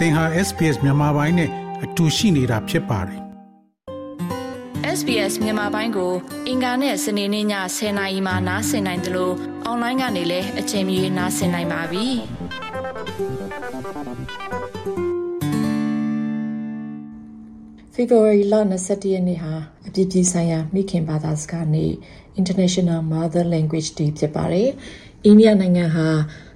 သင်ဟာ SPS မြန်မာပိုင်းနဲ့အတူရှိနေတာဖြစ်ပါတယ် SBS မြန်မာပိုင်းကို အင်ကာနဲ့စနေနေ့ည10:00နာရီမှနားဆင်နိုင်တယ်လို့အွန်လိုင်းကနေလည်းအချိန်မီနားဆင်နိုင်ပါပြီ။ February လ21ရက်နေ့ဟာအပြည်ပြည်ဆိုင်ရာမိခင်ဘာသာစကားနေ့ International Mother Language Day ဖြစ်ပါတယ်။အိန္ဒိယနိုင်ငံဟာ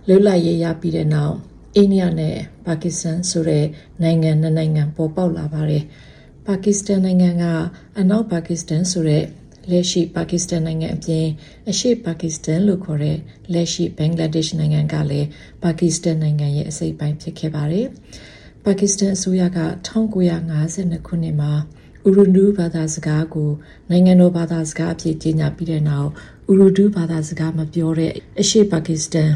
လွတ်လပ်ရေးရပြီးတဲ့နောက် အိန္ဒိယနဲ့ပါကစ္စတန်ဆိုတဲ့နိုင်ငံနှစ်နိုင်ငံပေါ်ပေါက်လာပါတယ်။ပါကစ္စတန်နိုင်ငံကအနောက်ပါကစ္စတန်ဆိုတဲ့လက်ရှိပါကစ္စတန်နိုင်ငံအပြင်အရှေ့ပါကစ္စတန်လို့ခေါ်တဲ့လက်ရှိဘင်္ဂလားဒေ့ရှ်နိုင်ငံကလည်းပါကစ္စတန်နိုင်ငံရဲ့အစိတ်ပိုင်းဖြစ်ခဲ့ပါတယ်။ပါကစ္စတန်အစိုးရက1952ခုနှစ်မှာဥရုဒူဘာသာစကားကိုနိုင်ငံတော်ဘာသာစကားအဖြစ်ကြေညာပြီးတဲ့နောက်ဥရုဒူဘာသာစကားမပြောတဲ့အရှေ့ပါကစ္စတန်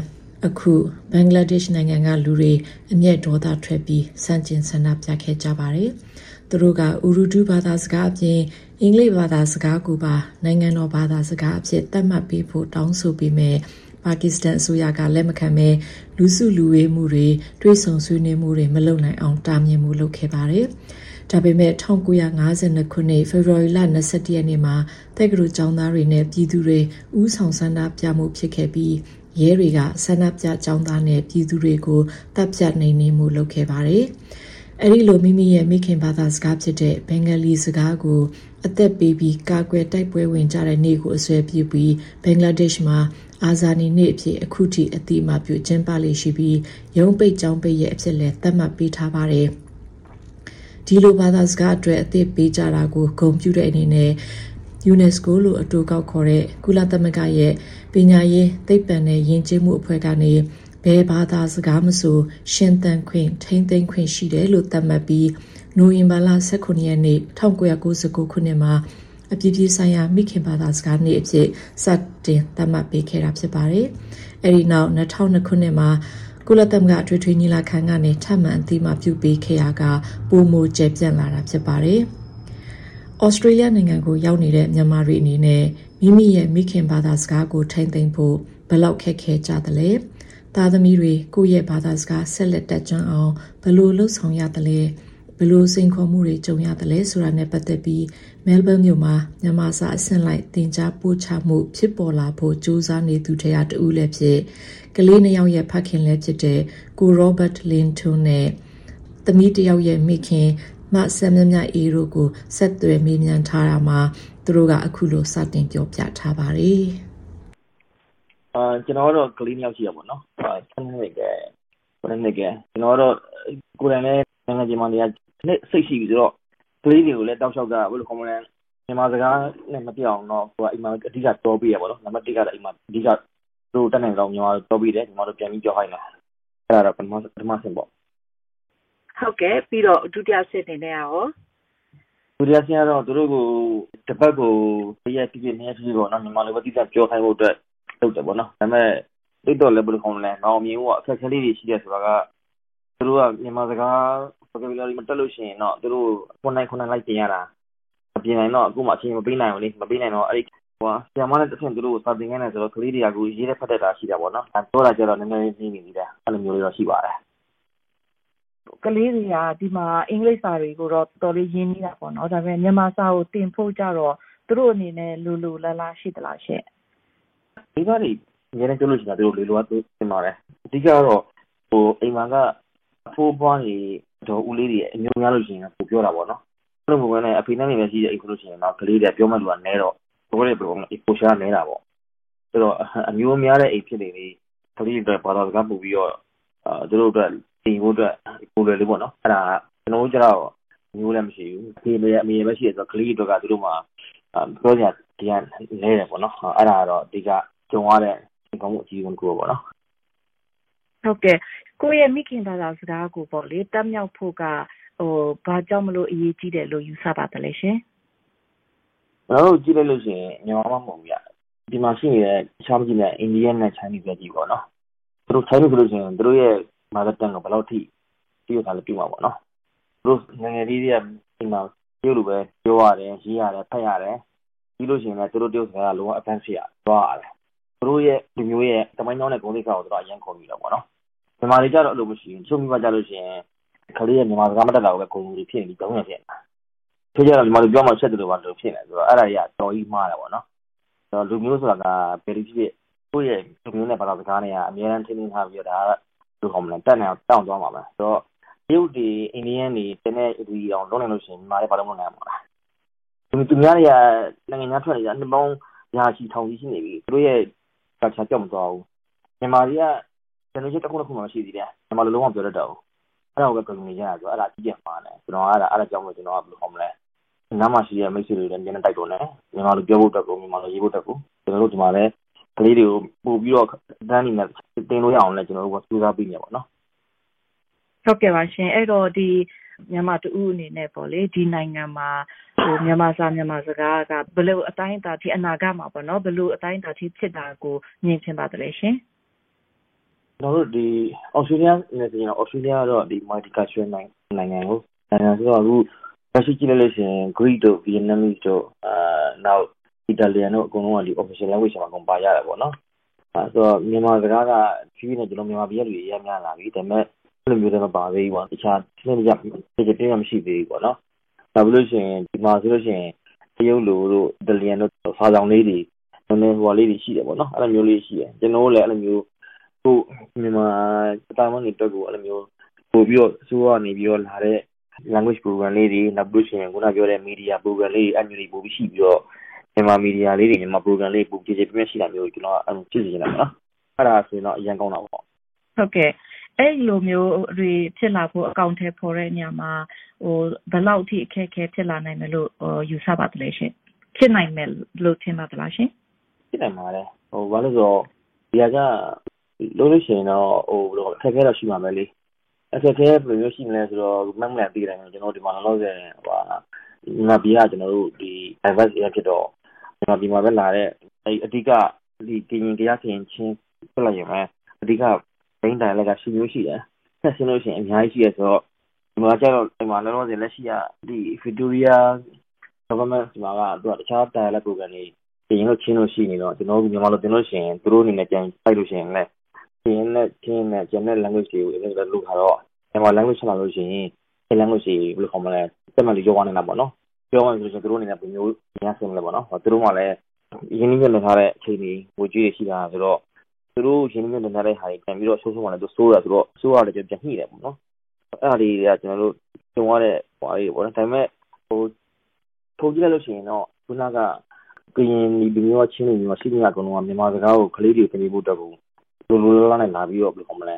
အခုဘင်္ဂလားဒေ့ရှ်နိုင်ငံကလူတွေအမျက်ဒေါသထွက်ပြီးစန့်ကျင်ဆန္ဒပြခဲ့ကြပါတယ်။သူတို့ကဥရုဒူဘာသာစကားအပြင်အင်္ဂလိပ်ဘာသာစကားကိုပါနိုင်ငံတော်ဘာသာစကားအဖြစ်သတ်မှတ်ပေးဖို့တောင်းဆိုပြီးမြဲပါကစ္စတန်အစိုးရကလက်မခံဘဲလူစုလူဝေးမှုတွေတွေးဆုံဆွေးနွေးမှုတွေမလုပ်နိုင်အောင်တားမြစ်မှုလုပ်ခဲ့ပါတယ်။ဒါပေမဲ့1952ခုနှစ်ဖေဖော်ဝါရီလ21ရက်နေ့မှာတက္ကသိုလ်ကျောင်းသားတွေနဲ့ပြည်သူတွေဥဆောင်ဆန္ဒပြမှုဖြစ်ခဲ့ပြီး ရဲတွေကဆန္ဒပြကျောင်းသားနဲ့ပြည်သူတွေကိုတပ်ဖြတ်နေနေမှုလုပ်ခဲ့ပါတယ်။အဲဒီလိုမိမိရဲ့မိခင်ဘာသာစကားဖြစ်တဲ့ဘင်္ဂလီစကားကိုအသက်ပေးပြီးကာကွယ်တိုက်ပွဲဝင်ကြတဲ့နေ့ကိုအစွဲပြုပြီးဘင်္ဂလားဒေ့ရှ်မှာအာဇာနည်နေ့အဖြစ်အခုထိအတိအမှပြုကျင်းပလေရှိပြီးရုံးပိတ်ကျောင်းပိတ်ရဲ့အဖြစ်လည်းသတ်မှတ်ပေးထားပါတယ်။ဒီလိုဘာသာစကားအတွက်အသစ်ပေးကြတာကိုဂုဏ်ပြုတဲ့အနေနဲ့ UNESCO လို့အတူကောက်ခေါ်တဲ့ကုလသမဂ္ဂရဲ့ပညာရေးသိပ္ပံနဲ့ယဉ်ကျေးမှုအဖွဲ့ကနေဘယ်ဘာသာစကားမဆိုရှင်သန်ခွင့်ထိမ့်သိမ်းခွင့်ရှိတယ်လို့သတ်မှတ်ပြီးနိုဝင်ဘာလ18ရက်နေ့1999ခုနှစ်မှာအပြည်ပြည်ဆိုင်ရာမိခင်ဘာသာစကားနေ့အဖြစ်စတင်သတ်မှတ်ပေးခဲ့တာဖြစ်ပါတယ်။အဲဒီနောက်2002ခုနှစ်မှာကုလသမဂ္ဂထွေထွေညီလာခံကနေထပ်မံအသိအမှပြုပေးခဲ့ရကပုံမကျပြန့်လာတာဖြစ်ပါတယ်။ ဩစတြေးလျနိုင်ငံကိုရောက်နေတဲ့မြန်မာတွေအနေနဲ့မိမိရဲ့မိခင်ဘာသာစကားကိုထိမ့်သိမ့်ဖို့ဘလောက်ခက်ခဲကြသလဲသားသမီးတွေကိုယ့်ရဲ့ဘာသာစကားဆက်လက်တက်ကြွအောင်ဘလို့လှုပ်ဆောင်ရသလဲဘလို့စိန်ခေါ်မှုတွေကြုံရသလဲဆိုတာနဲ့ပတ်သက်ပြီးမဲလ်ဘန်မြို့မှာမြန်မာစာအဆင့်လိုက်သင်ကြားပို့ချမှုဖြစ်ပေါ်လာဖို့ကြိုးစားနေသူတရာတူလည်းဖြစ်ကလေးနှစ်ယောက်ရဲ့ဖခင်လည်းဖြစ်တဲ့ကိုရောဘတ်လင်ထွန်းနဲ့သမီးတယောက်ရဲ့မိခင် မဆမ်မြမြအေးတို့ကိုဆက်သွယ်မေးမြန်းထားတာမှာသူတို့ကအခုလိုစတင်ပြောပြထားပါတယ်။အာကျွန်တော်တို့ကလေးနှစ်ယောက်ရှိရပါတော့။အာဆမ်မြကကိုယ်နဲ့ကကျွန်တော်တို့ကိုယ်နဲ့ငယ်ငယ်ချင်းမတွေကနှစ်စိတ်ရှိပြီးဆိုတော့ကလေးတွေကိုလည်းတောက်လျှောက်ကဘယ်လိုခေါ်မလဲမြန်မာစကားနဲ့မပြောင်းတော့ဟိုကအိမ်မှာအဓိကတောပေးရပါတော့။နံပါတ်1ကတော့အိမ်မှာအဓိကတို့တက်နိုင်တော့မြန်မာတောပေးတယ်ညီမတို့ပြန်ပြီးပြောခိုင်းတယ်။အဲ့ဒါတော့ပထမပထမဆင့်ပေါ့ ဟုတ်ကဲ့ပြီးတော့ဒုတိယဆင့်အနေနဲ့ရောဒုတိယဆင့်ကတော့သူတို့ကိုတပတ်ကိုတစ်ရက်တစ်ရက်နှစ်ရက်ဖြစ်ပေါ့နော်မြန်မာလိုပဲတိကျပြောခိုင်းဖို့အတွက်လုပ်တယ်ပေါ့နော်ဒါပေမဲ့တိတ်တော့လည်းဘယ်လိုခေါ်မလဲမအောင်မြင်ဘူးအခက်အခဲလေးတွေရှိတယ်ဆိုတာကသူတို့ကမြန်မာစကား vocabulary မတက်လို့ရှိရင်တော့သူတို့ခုနိုင်ခုနိုင်လိုက်ပြင်ရတာအပြင်နိုင်တော့အခုမှအချိန်မပေးနိုင်ဘူးလေမပေးနိုင်တော့အဲ့ဒီဟိုဆရာမနဲ့တစ်ဆင့်သူတို့စာသင်ခန်းနဲ့ဆိုတော့ကလေးတွေကကိုရေးတဲ့ဖတ်တဲ့တာရှိတာပေါ့နော်အဲပြောတာကြတော့နည်းနည်းလေးနေနေတယ်အဲ့လိုမျိုးလေးတော့ရှိပါတယ် ကလေးတွေကဒီမှာအင်္ဂလိပ်စာတွေကိုတော့တော်တော်လေးရင်းနှီးတာပေါ့နော်ဒါပေမဲ့မြန်မာစာကိုသင်ဖို့ကြတော့သူတို့အနေနဲ့လိုလိုလားလားရှိသလားရှင့်ဒီကနေ့အများနဲ့ပြောလို့ရှိတာသူတို့လေလိုအပ်သင်ပါတယ်အဓိကတော့ဟိုအိမ်မှာကဖိုးပွားနေတော့ဦးလေးတွေအမျိုးများလို့ရှိရင်ပိုပြောတာပေါ့နော်အဲ့လိုမျိုးနဲ့အဖေနဲ့နေလည်းရှိတဲ့အိမ်ဆိုလို့ရှိရင်တော့ကလေးတွေပြောမှလူကနဲတော့ဘိုးလေးပြောအပိုရှာနေတာပေါ့ဆိုတော့အမျိုးများတဲ့အိမ်ဖြစ်နေလေကလေးတွေဘာသာစကားပို့ပြီးတော့အာသူတို့အတွက် တင်ဖို့အတွက်ကိုယ်လွယ်လေးပေါ့နော်အဲ့ဒါကျွန်တော်တို့ကျတော့မျိုးလည်းမရှိဘူးအဖေလည်းအမေလည်းပဲရှိရဆိုတော့ကလေးအတွက်ကသူတို့မှာပြောကြဒီကလဲတယ်ပေါ့နော်အဲ့ဒါကတော့ဒီကကြုံရတဲ့ကောင်းမှုအကြီးဆုံးကိုပေါ့နော်ဟုတ်ကဲ့ကိုယ့်ရဲ့မိခင်ဘာသာစကားကိုပေါ့လေတက်မြောက်ဖို့ကဟိုဘာကြောင့်မလို့အရေးကြီးတယ်လို့ယူဆပါတယ်ရှင်ကျွန်တော်တို့ကြည့်လိုက်လို့ရှိရင်ညီမမမဟုတ်ဘူးဒီမှာရှိနေတဲ့ချားမကြီးနဲ့အိန္ဒိယနဲ့ချိုင်းနီပဲကြည့်ပေါ့နော်သူတို့ချိုင်းနီဆိုလို့ရှိရင်သူတို့ရဲ့ mother tongue ကိုဘယ်လောက်ထိပြည့်ထားလို့ပြမှာပေါ့နော်သူတို့ငငယ်လေးတွေကဒီမှာပြောလို့ပဲပြောရတယ်ရေးရတယ်ဖတ်ရတယ်ပြီးလို့ရှိရင်လည်းသူတို့တယောက်စကားလုံးဝ advance ဖြစ်ရသွားရတယ်သူတို့ရဲ့ဒီမျိုးရဲ့တမိုင်းကြောင်းနဲ့ဂုဏ်သိက္ခာကိုသူတို့အရင်ခေါ်ပြီးတော့ပေါ့နော်မြန်မာတွေကြတော့အဲ့လိုမရှိဘူးချုပ်မိပါကြလို့ရှိရင်ကလေးကမြန်မာစကားမတတ်တာကိုပဲဂုဏ်ယူဖြစ်နေပြီးကြောင်းရဖြစ်နေတာဖြစ်ကြတော့မြန်မာလူပြောမှချက်တယ်လို့ပါလို့ဖြစ်နေဆိုတော့အဲ့ဒါကြီးကတော်ကြီးမှားတယ်ပေါ့နော်ဆိုတော့လူမျိုးဆိုတာကဘယ်လိုဖြစ်ဖြစ်ကိုယ့်ရဲ့လူမျိုးနဲ့ဘာသာစကားနဲ့ကအများအားထင်းထင်းထားပြီးတော့ဒါက လူဟောမလဲတက်နေအောင်တောင်းသွားမှာပဲဆိုတော့တရုတ်တွေအိန္ဒိယတွေတင်းတဲ့ဒီအောင်လုံးနေလို့ရှိရင်မြန်မာတွေဘာလို့မနိုင်မှာလဲသူသူများတွေကနိုင်ငံခြားထွက်နေတာနှစ်ပေါင်းရာချီထောင်ကြီးရှိနေပြီသူတို့ရဲ့ကချာကြောက်မသွားဘူးမြန်မာတွေကကျွန်တော်ချက်တစ်ခုတစ်ခုမှမရှိသေးတယ်မြန်မာလိုလုံးဝပြောတတ်တော့အဲ့ဒါကိုပဲကြုံနေကြရဆိုအဲ့ဒါအကြည့်ကျမှားတယ်ကျွန်တော်အဲ့ဒါအဲ့ဒါကြောင့်မို့ကျွန်တော်ကဘယ်လိုဟောမလဲနားမှာရှိတဲ့မိတ်ဆွေတွေလည်းနည်းနည်းတိုက်တော့နေမြန်မာလိုပြောဖို့တက်ကိုမြန်မာလိုရေးဖို့တက်ကိုကျွန်တော်တို့ဒီမှာလည်း ကလေးတွေကိုပို့ပြီးတော့တန်းနေနဲ့တင်လို့ရအောင်လည်းကျွန်တော်တို့ကစူးစမ်းပြီးနေပါတော့ဟုတ်ကဲ့ပါရှင်အဲ့တော့ဒီမြန်မာတူအနေနဲ့ပေါ့လေဒီနိုင်ငံမှာဟိုမြန်မာစာမြန်မာစကားကဘယ်လိုအတိုင်းအတာထိအနာဂတ်မှာပေါ့နော်ဘယ်လိုအတိုင်းအတာထိဖြစ်တာကိုမြင်ချင်ပါတယ်ရှင်ကျွန်တော်တို့ဒီအော်စတြေးလျနဲ့ဆိုရင်အော်စတြေးလျကတော့ဒီ multicultural နိုင်ငံကိုနိုင်ငံဆိုတော့အခုလက်ရှိကြည့်လိုက်လို့ရှိရင် Greek တို့ Vietnamese တို့အာနောက် Italian တို့အကုန်လုံးကဒီ official language မှာကုန်ပါရတယ်ပေါ့နော်အဲဆိုတော့မြန်မာစကားကဖြည်းဖြည်းနဲ့ကျွန်တော်မြန်မာပြည်လူတွေရများလာပြီဒါပေမဲ့အဲ့လိုမျိုးတွေမပါသေးဘူးပေါ့တခြားသင်ကြပြပြပြမရှိသေးဘူးပေါ့နော်ဒါပြီးလို့ရှိရင်ဒီမှာဆိုလို့ရှိရင်တရုတ်လိုတို့ဒလီယန်တို့ဖာဆောင်လေးတွေနည်းနည်းဟိုလေးတွေရှိတယ်ပေါ့နော်အဲ့လိုမျိုးလေးရှိတယ်ကျွန်တော်လည်းအဲ့လိုမျိုးကိုမြန်မာတာမန်တွေတက်ကိုအဲ့လိုမျိုးပို့ပြီးတော့စိုးကနေပြီးတော့လာတဲ့ language program လေးတွေနောက်ပြီးရှင်ခုနပြောတဲ့ media program လေးအမျိုးတွေပို့ပြီးရှိပြီးတော့ မြန်မာ media လေးတွေမြန်မာ program လေးပို့ကြည့်ကြည့်ပြည့်ရှိတာမျိုးကျွန်တော်အဲ့လိုကြည့်နေတယ်နော်အဲ့ဒါဆိုရင်တော့အရင်ကောင်းတာပေါ့ဟုတ်ကဲ့အဲ့လိုမျိုးတွေဖြစ်လာဖို့အကောင့်ထဲပေါ်တဲ့ညမှာဟိုဘယ်လောက်ထိအခက်အခဲဖြစ်လာနိုင်မယ်လို့ယူဆပါသလဲရှင်ဖြစ်နိုင်မယ်လို့ထင်ပါသလားရှင်ဖြစ်နိုင်ပါတယ်ဟိုဘာလို့ဆိုတော့ဒီကလို့လို့ရှိရင်တော့ဟိုဘယ်လိုအခက်အခဲတော့ရှိမှာပဲလေအခက်အခဲဘယ်လိုမျိုးရှိမလဲဆိုတော့မမှန်သိတယ်ကျွန်တော်ဒီမှာလောက်ဆယ်ဟိုငါပြီးကကျွန်တော်တို့ဒီ advice ရဖြစ်တော့ ကျွန်တော်ဒီမှာပဲလာတဲ့အဲအဓိကဒီကရင်တရားခင်ချင်းပြလိုက်ရင်ပဲအဓိကဒိန်းတိုင်လက်ကရှိမျိုးရှိတယ်ဆက်ရှင်းလို့ရှိရင်အများကြီးရှိရဆိုတော့ဒီမှာကျတော့ဒီမှာလောလောဆယ်လက်ရှိကဒီ Victoria government ဒီမှာကသူကတခြား dialect program တွေပြင်လို့ချင်းလို့ရှိနေတော့ကျွန်တော်တို့မြန်မာလိုတင်လို့ရှိရင်သူတို့အနေနဲ့ပြန်ပိုက်လို့ရှိရင်လည်းပြင်နဲ့ချင်းနဲ့ကျန်တဲ့ language တွေကိုအင်္ဂလိပ်လိုခါတော့မြန်မာ language မှာလို့ရှိရင်ဒီ language တွေဘယ်လိုခေါ်မလဲတက်မှလို့ရောနေတာပေါ့နော် ပြောရရင်ဆိုရင်သူတို့အနေနဲ့ပုံမျိုးများဆင်းမလဲပေါ့နော်သူတို့မှလည်းရင်းနှီးမြှုပ်နှံထားတဲ့အချိန်ကြီးဝေကြီးတွေရှိတာဆိုတော့သူတို့ရင်းနှီးမြှုပ်နှံထားတဲ့ဟာတွေပြန်ပြီးတော့ဆိုးဆိုးမှလည်းသူစိုးရဆိုတော့စိုးရတယ်ကြပြန်ညှိတယ်ပေါ့နော်အဲ့ဒါတွေကကျွန်တော်တို့ကြုံရတဲ့ဟိုအရေးပေါ့နော်ဒါပေမဲ့ဟိုထိုးကြည့်လိုက်လို့ရှိရင်တော့ခုနကကရင်ဒီမျိုးချင်းတွေမျိုးရှိနေတာကတော့မြန်မာစကားကိုကလေးတွေပြင်ဖို့အတွက်ကိုလိုလိုလားလားနဲ့လာပြီးတော့ဘယ်လိုမလဲ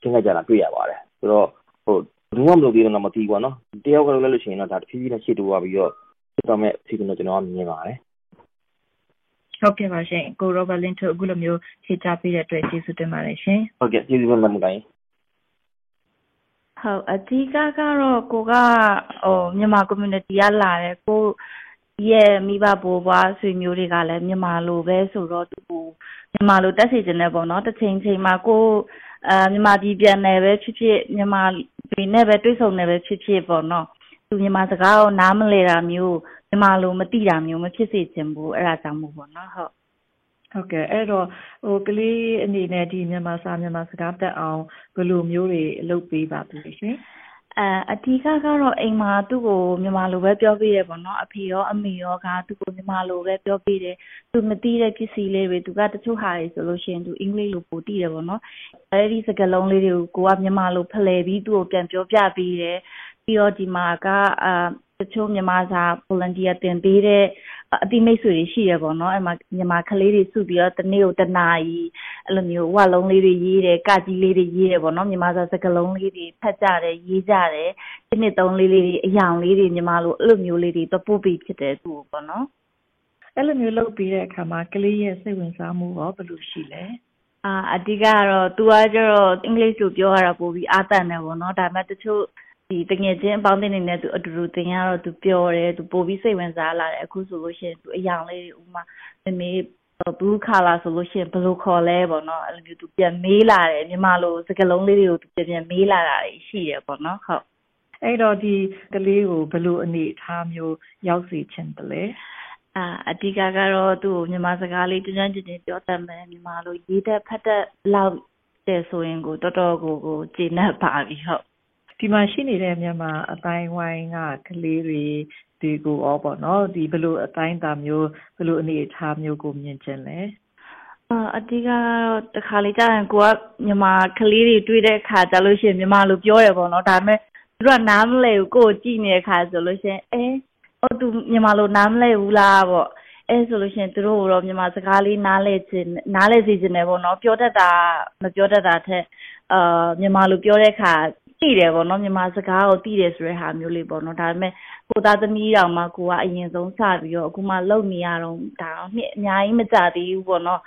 ချင်းကြကြတာတွေ့ရပါတယ်ဆိုတော့ဟို ဘူးမှမလုပ်သေးတော့မသိဘူးပေါ့နော်တယောက်ကလည်းလို့ရှိရင်တော့ဒါတဖြည်းဖြည်းနဲ့ရှေ့တိုးသွားပြီးတော့ဖြစ်တော့မဲ့အစီအစဉ်တော့ကျွန်တော်ကမြင်ပါတယ်ဟုတ်ကဲ့ပါရှင်ကိုရောဘတ်လင်းတို့အခုလိုမျိုးဖြေချပေးတဲ့အတွက်ကျေးဇူးတင်ပါတယ်ရှင်ဟုတ်ကဲ့ကျေးဇူးတင်ပါတယ်ဟုတ်အဓိကကတော့ကိုကဟိုမြန်မာ community ကလာတယ်ကိုရဲ့မိဘဘိုးဘွားဆွေမျိုးတွေကလည်းမြန်မာလိုပဲဆိုတော့သူမြန်မာလိုတက်စီခြင်းနဲ့ပေါ့နော်တစ်ချိန်ချိန်မှာကို အဲမြန်မာပြည်ပြန်နေပဲဖြစ်ဖြစ်မြန်မာပြည်နဲ့ပဲတွေ့ဆုံနေပဲဖြစ်ဖြစ်ပေါ့နော်သူမြန်မာစကားကိုနားမလည်တာမျိုးမြန်မာလိုမသိတာမျိုးမဖြစ်စေချင်ဘူးအဲ့ဒါကြောင့်မို့ပေါ့နော်ဟုတ်ဟုတ်ကဲ့အဲ့တော့ဟိုကလေးအနေနဲ့ဒီမြန်မာစာမြန်မာစကားတက်အောင်ဘယ်လိုမျိုးတွေလုပ်ပေးပါသလဲရှင် အဲအဓိကကတော့အိမ်မှာသူ့ကိုမြန်မာလိုပဲပြောပေးတယ်ပေါ့နော်အဖေရောအမေရောကသူ့ကိုမြန်မာလိုပဲပြောပေးတယ်သူမသိတဲ့ပစ္စည်းလေးတွေသူကတချို့ဟာတွေဆိုလို့ရှိရင်သူအင်္ဂလိပ်လိုပိုသိတယ်ပေါ့နော်အဲဒီစကားလုံးလေးတွေကိုကိုကမြန်မာလိုဖလှယ်ပြီးသူ့ကိုပြန်ပြောပြပေးတယ်ပြီးတော့ဒီမှာကအာတချို့မြန်မာစာ volunteer တင်ပေးတဲ့ အတိမိတ်ဆွေတွေရှိရပေါ့နော်အဲ့မှာမြန်မာကလေးတွေစုပြီးတော့တနေ့ကိုတနာရီအဲ့လိုမျိုးဝါလုံးလေးတွေရေးတယ်ကကြီးလေးတွေရေးတယ်ပေါ့နော်မြန်မာစာစကားလုံးလေးတွေဖတ်ကြတယ်ရေးကြတယ်ဒီနှစ်သုံးလေးလေးတွေအယောင်လေးတွေမြန်မာလိုအဲ့လိုမျိုးလေးတွေတော့ပို့ပြီးဖြစ်တယ်သူ့ပေါ့နော်အဲ့လိုမျိုးလုပ်ပြီးတဲ့အခါမှာကလေးရဲ့စိတ်ဝင်စားမှုရောဘယ်လိုရှိလဲအာအဓိကကတော့သူကကျတော့အင်္ဂလိပ်လိုပြောရတာပိုပြီးအားတန်တယ်ပေါ့နော်ဒါပေမဲ့တချို့ ဒီတငယ်ချင်းအပေါင်းအသင်းတွေနဲ့သူအတူတူသင်ရတော့သူပျော်တယ်သူပိုပြီးစိတ်ဝင်စားလာတယ်အခုဆိုလို့ရှိရင်သူအယောင်လေးတွေဥမာမမေဘူးခါလာဆိုလို့ရှိရင်ဘယ်လိုခေါ်လဲပေါ့နော်အဲ့လိုမျိုးသူပြန်မေးလာတယ်မြန်မာလိုစကားလုံးလေးတွေကိုသူပြန်ပြန်မေးလာတာရှိတယ်ပေါ့နော်ဟုတ်အဲ့တော့ဒီကလေးကိုဘယ်လိုအနေအထားမျိုးရောက်စေချင်တယ်လဲအာအဓိကကတော့သူ့ကိုမြန်မာစကားလေးတွန်းတွန်းကျင်ကျင်ပြောတတ်မယ်မြန်မာလိုရေးတတ်ဖတ်တတ်လောက်တဲ့ဆိုရင်ကိုတော်တော်ကိုကိုကျေနပ်ပါပြီဟုတ် ဒီမှာရှိနေတဲ့မြန်မာအတိုင်းဝိုင်းကကလေးတွေဒီကိုရောပေါ့နော်ဒီဘလို့အတိုင်းတာမျိုးဘလို့အနေအထားမျိုးကိုမြင်ချင်လဲအဓိကကတော့တခါလေကြာရင်ကိုကမြန်မာကလေးတွေတွေ့တဲ့အခါကျလို့ရှိရင်မြန်မာလိုပြောရပေါ့နော်ဒါပေမဲ့သူတို့ကနားမလဲဘူးကိုကိုကြည့်နေတဲ့အခါဆိုလို့ရှိရင်အဲဟောသူမြန်မာလိုနားမလဲဘူးလားပေါ့အဲဆိုလို့ရှိရင်သူတို့တော့မြန်မာစကားလေးနားလဲခြင်းနားလဲစီခြင်းတယ်ပေါ့နော်ပြောတတ်တာမပြောတတ်တာထက်အာမြန်မာလိုပြောတဲ့အခါ သိတယ်ပေါ့နော်မြန်မာစကားကိုသိတယ်ဆိုတဲ့ဟာမျိုးလေးပေါ့နော်ဒါပေမဲ့ကိုသားသမီးတောင်မှကိုကအရင်ဆုံးစပြီးတော့အခုမှလုံနေရတော့ဒါတော့နှစ်အများကြီးမကြသေးဘူးပေါ့နော်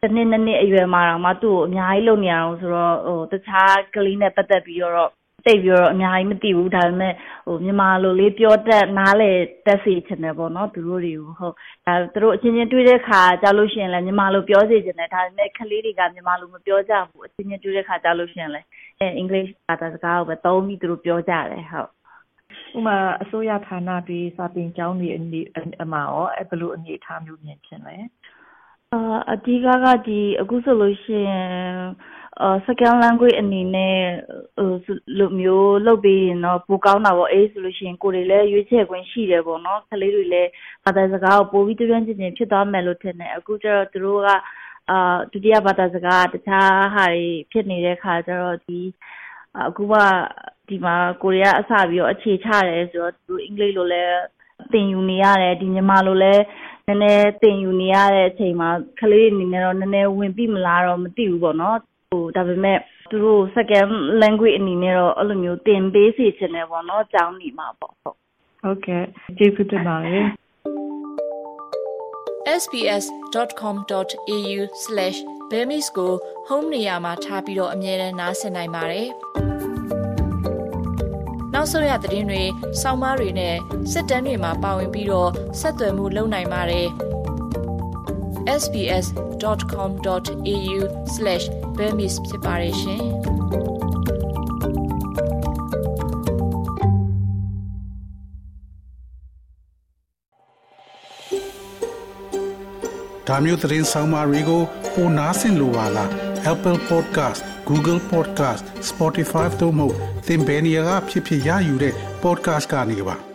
တစ်နှစ်နှစ်နှစ်အရွယ်မှာတော့မှသူ့ကိုအများကြီးလုံနေရအောင်ဆိုတော့ဟိုတခြားကလေးနဲ့ပတ်သက်ပြီးတော့ တိတ်ပြီးတော့အများကြီးမသိဘူးဒါပေမဲ့ဟိုမြန်မာလိုလေးပြောတတ်နားလေတက်စီချင်တယ်ပေါ့နော်သူတို့တွေကိုဟုတ်ဒါသူတို့အချင်းချင်းတွေ့တဲ့ခါကြောက်လို့ရှိရင်လည်းမြန်မာလိုပြောစီချင်တယ်ဒါပေမဲ့ကလေးတွေကမြန်မာလိုမပြောကြဘူးအချင်းချင်းတွေ့တဲ့ခါကြောက်လို့ရှိရင်လည်းအဲအင်္ဂလိပ်ဘာသာစကားကိုပဲသုံးပြီးသူတို့ပြောကြတယ်ဟုတ်ဥမာအစိုးရဌာနတွေစာသင်ကျောင်းတွေအနေအမှာရောအဲဘလို့အနေအထားမျိုးမြင်ချင်လဲအာအဓိကကဒီအခုဆိုလို့ရှိရင် အာ second language အနေနဲ့ဟိုလိုမျိုးလုပ်ပြီးရင်တော့ပိုကောင်းတာပေါ့အေးဆိုလို့ရှိရင်ကိုယ်တွေလည်းရွေးချယ်ခွင့်ရှိတယ်ပေါ့နော်ကလေးတွေလည်းဘာသာစကားကိုပိုပြီးတွန်းကျင်ကျင်ဖြစ်သွားမယ်လို့ထင်တယ်အခုကျတော့သူတို့ကအာဒုတိယဘာသာစကားတခြားဟာတွေဖြစ်နေတဲ့ခါကျတော့ဒီအခုကဒီမှာကိုရီးယားအစပြီးတော့အခြေချတယ်ဆိုတော့သူအင်္ဂလိပ်လိုလည်းသင်ယူနေရတယ်ဒီမြန်မာလိုလည်းနည်းနည်းသင်ယူနေရတဲ့အချိန်မှာကလေးအနေနဲ့တော့နည်းနည်းဝင်ပြီမလားတော့မသိဘူးပေါ့နော် ဟိုဒါပေမဲ့သူတို့ second language အနေနဲ့တော့အဲ့လိုမျိုးသင်ပေးစီချင်တယ်ပေါ့နော်ကျောင်းနေမှာပေါ့ဟုတ်ဟုတ်ကဲ့ကျေးဇူးတင်ပါတယ် sbs.com.au/bemis ကို home နေရာမှာထားပြီးတော့အမြဲတမ်းနှာစင်နိုင်ပါတယ်။နောက်ဆုံးရသတင်းတွေ၊စောင်းမားတွေနဲ့စစ်တမ်းတွေမှာပါဝင်ပြီးတော့ဆက်သွယ်မှုလုပ်နိုင်ပါတယ်။ sbs.com.au/bemis ဖြစ်ပါတယ်ရှင်။ဒါမျိုးသတင်းဆောင်မာတွေကိုပိုနားဆင်လိုပါလား Apple Podcast Google Podcast Spotify တို့မှာသင်ပင်ရာဖြစ်ဖြစ်ရယူတဲ့ podcast ကနေပါ